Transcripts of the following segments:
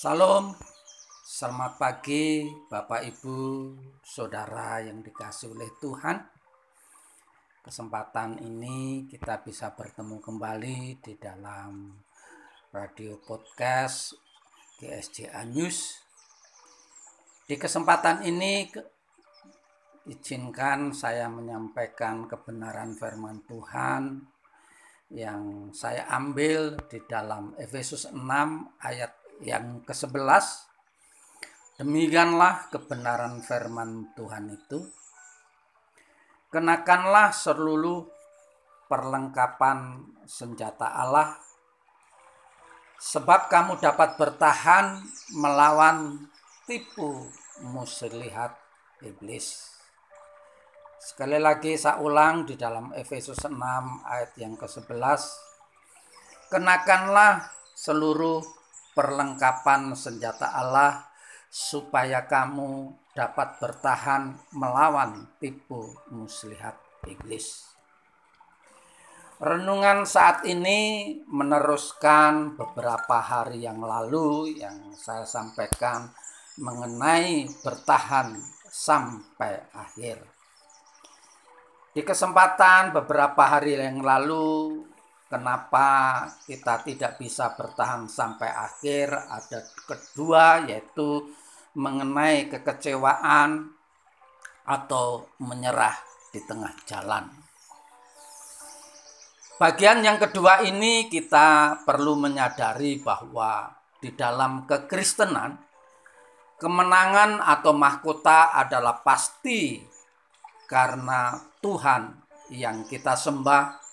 Salam, selamat pagi Bapak Ibu, Saudara yang dikasih oleh Tuhan. Kesempatan ini kita bisa bertemu kembali di dalam radio podcast GSJA News. Di kesempatan ini izinkan saya menyampaikan kebenaran firman Tuhan yang saya ambil di dalam Efesus 6 ayat yang ke-11 demikianlah kebenaran firman Tuhan itu kenakanlah seluruh perlengkapan senjata Allah sebab kamu dapat bertahan melawan tipu muslihat iblis Sekali lagi saya ulang di dalam Efesus 6 ayat yang ke-11. Kenakanlah seluruh perlengkapan senjata Allah supaya kamu dapat bertahan melawan tipu muslihat iblis. Renungan saat ini meneruskan beberapa hari yang lalu yang saya sampaikan mengenai bertahan sampai akhir. Di kesempatan beberapa hari yang lalu, kenapa kita tidak bisa bertahan sampai akhir? Ada kedua, yaitu mengenai kekecewaan atau menyerah di tengah jalan. Bagian yang kedua ini kita perlu menyadari bahwa di dalam kekristenan kemenangan atau mahkota adalah pasti karena Tuhan yang kita sembah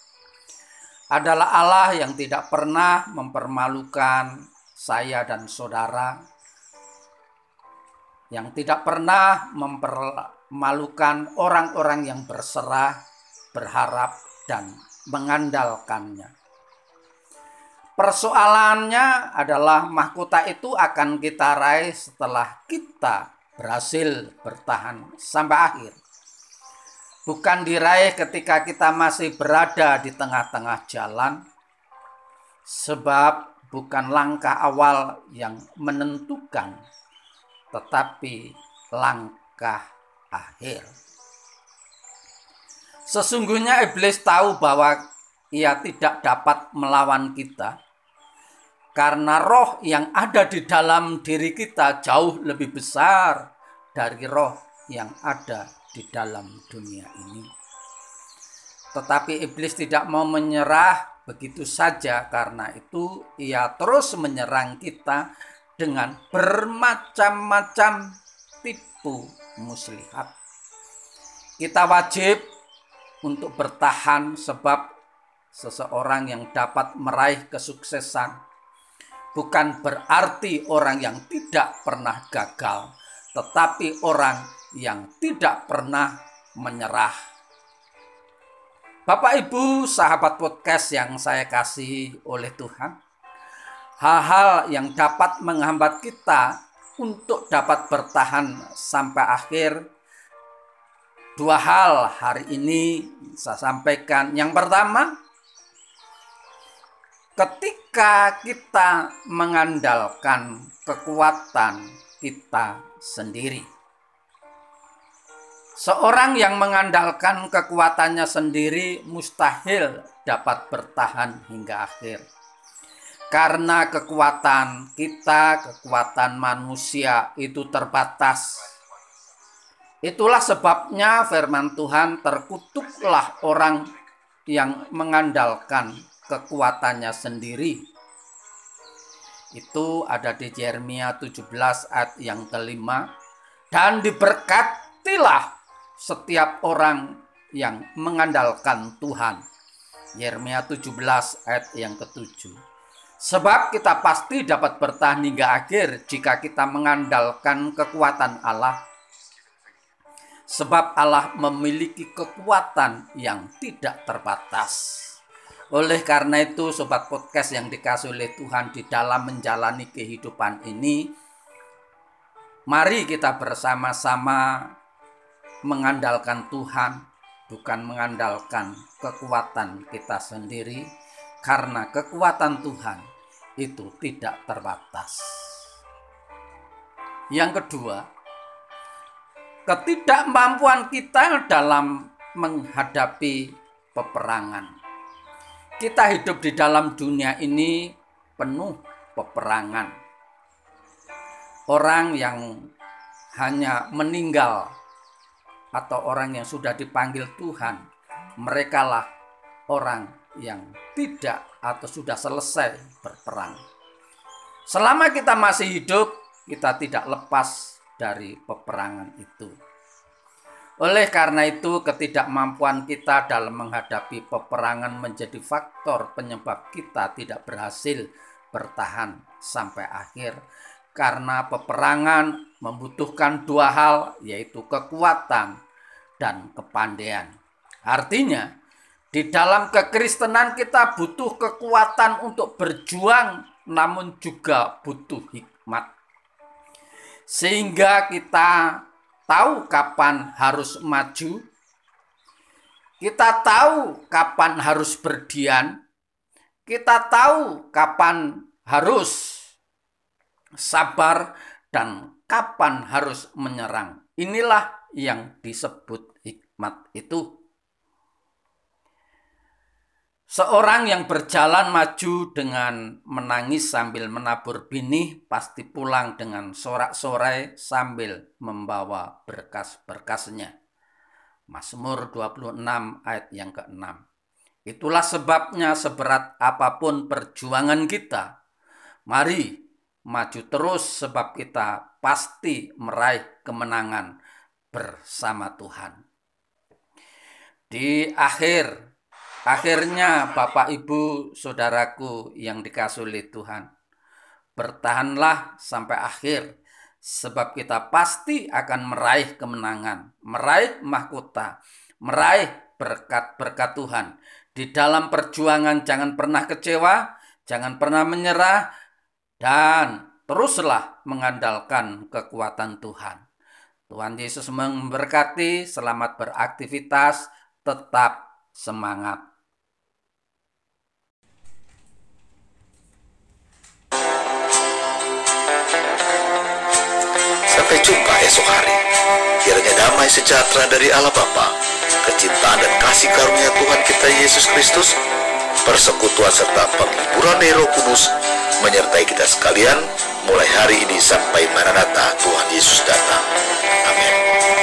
adalah Allah yang tidak pernah mempermalukan saya dan saudara, yang tidak pernah mempermalukan orang-orang yang berserah, berharap, dan mengandalkannya. Persoalannya adalah mahkota itu akan kita raih setelah kita berhasil bertahan sampai akhir bukan diraih ketika kita masih berada di tengah-tengah jalan, sebab bukan langkah awal yang menentukan, tetapi langkah akhir. Sesungguhnya iblis tahu bahwa ia tidak dapat melawan kita karena roh yang ada di dalam diri kita jauh lebih besar dari roh yang ada di dalam dunia ini. Tetapi iblis tidak mau menyerah begitu saja karena itu ia terus menyerang kita dengan bermacam-macam tipu muslihat. Kita wajib untuk bertahan sebab seseorang yang dapat meraih kesuksesan bukan berarti orang yang tidak pernah gagal, tetapi orang yang tidak pernah menyerah. Bapak Ibu, sahabat podcast yang saya kasih oleh Tuhan, hal-hal yang dapat menghambat kita untuk dapat bertahan sampai akhir. Dua hal hari ini saya sampaikan. Yang pertama, ketika kita mengandalkan kekuatan kita sendiri. Seorang yang mengandalkan kekuatannya sendiri mustahil dapat bertahan hingga akhir. Karena kekuatan kita, kekuatan manusia itu terbatas. Itulah sebabnya firman Tuhan terkutuklah orang yang mengandalkan kekuatannya sendiri. Itu ada di Yeremia 17 ayat yang kelima. Dan diberkatilah setiap orang yang mengandalkan Tuhan. Yeremia 17 ayat yang ketujuh. Sebab kita pasti dapat bertahan hingga akhir jika kita mengandalkan kekuatan Allah. Sebab Allah memiliki kekuatan yang tidak terbatas. Oleh karena itu, sobat podcast yang dikasih oleh Tuhan di dalam menjalani kehidupan ini, mari kita bersama-sama mengandalkan Tuhan, bukan mengandalkan kekuatan kita sendiri, karena kekuatan Tuhan itu tidak terbatas. Yang kedua, ketidakmampuan kita dalam menghadapi peperangan. Kita hidup di dalam dunia ini penuh peperangan. Orang yang hanya meninggal atau orang yang sudah dipanggil Tuhan, merekalah orang yang tidak atau sudah selesai berperang. Selama kita masih hidup, kita tidak lepas dari peperangan itu. Oleh karena itu, ketidakmampuan kita dalam menghadapi peperangan menjadi faktor penyebab kita tidak berhasil bertahan sampai akhir, karena peperangan membutuhkan dua hal, yaitu kekuatan dan kepandaian. Artinya, di dalam kekristenan kita butuh kekuatan untuk berjuang, namun juga butuh hikmat, sehingga kita tahu kapan harus maju, kita tahu kapan harus berdiam, kita tahu kapan harus sabar dan kapan harus menyerang. Inilah yang disebut hikmat itu. Seorang yang berjalan maju dengan menangis sambil menabur benih pasti pulang dengan sorak-sorai sambil membawa berkas-berkasnya. Mazmur 26 ayat yang ke-6. Itulah sebabnya seberat apa pun perjuangan kita, mari maju terus sebab kita pasti meraih kemenangan bersama Tuhan. Di akhir Akhirnya Bapak Ibu Saudaraku yang dikasih oleh Tuhan. Bertahanlah sampai akhir sebab kita pasti akan meraih kemenangan, meraih mahkota, meraih berkat-berkat Tuhan. Di dalam perjuangan jangan pernah kecewa, jangan pernah menyerah dan teruslah mengandalkan kekuatan Tuhan. Tuhan Yesus memberkati, selamat beraktivitas, tetap semangat. Sampai jumpa esok hari. Kiranya damai sejahtera dari Allah Bapa, kecintaan dan kasih karunia Tuhan kita Yesus Kristus, persekutuan serta penghiburan Roh Kudus menyertai kita sekalian mulai hari ini sampai Maranatha Tuhan Yesus datang. Amin.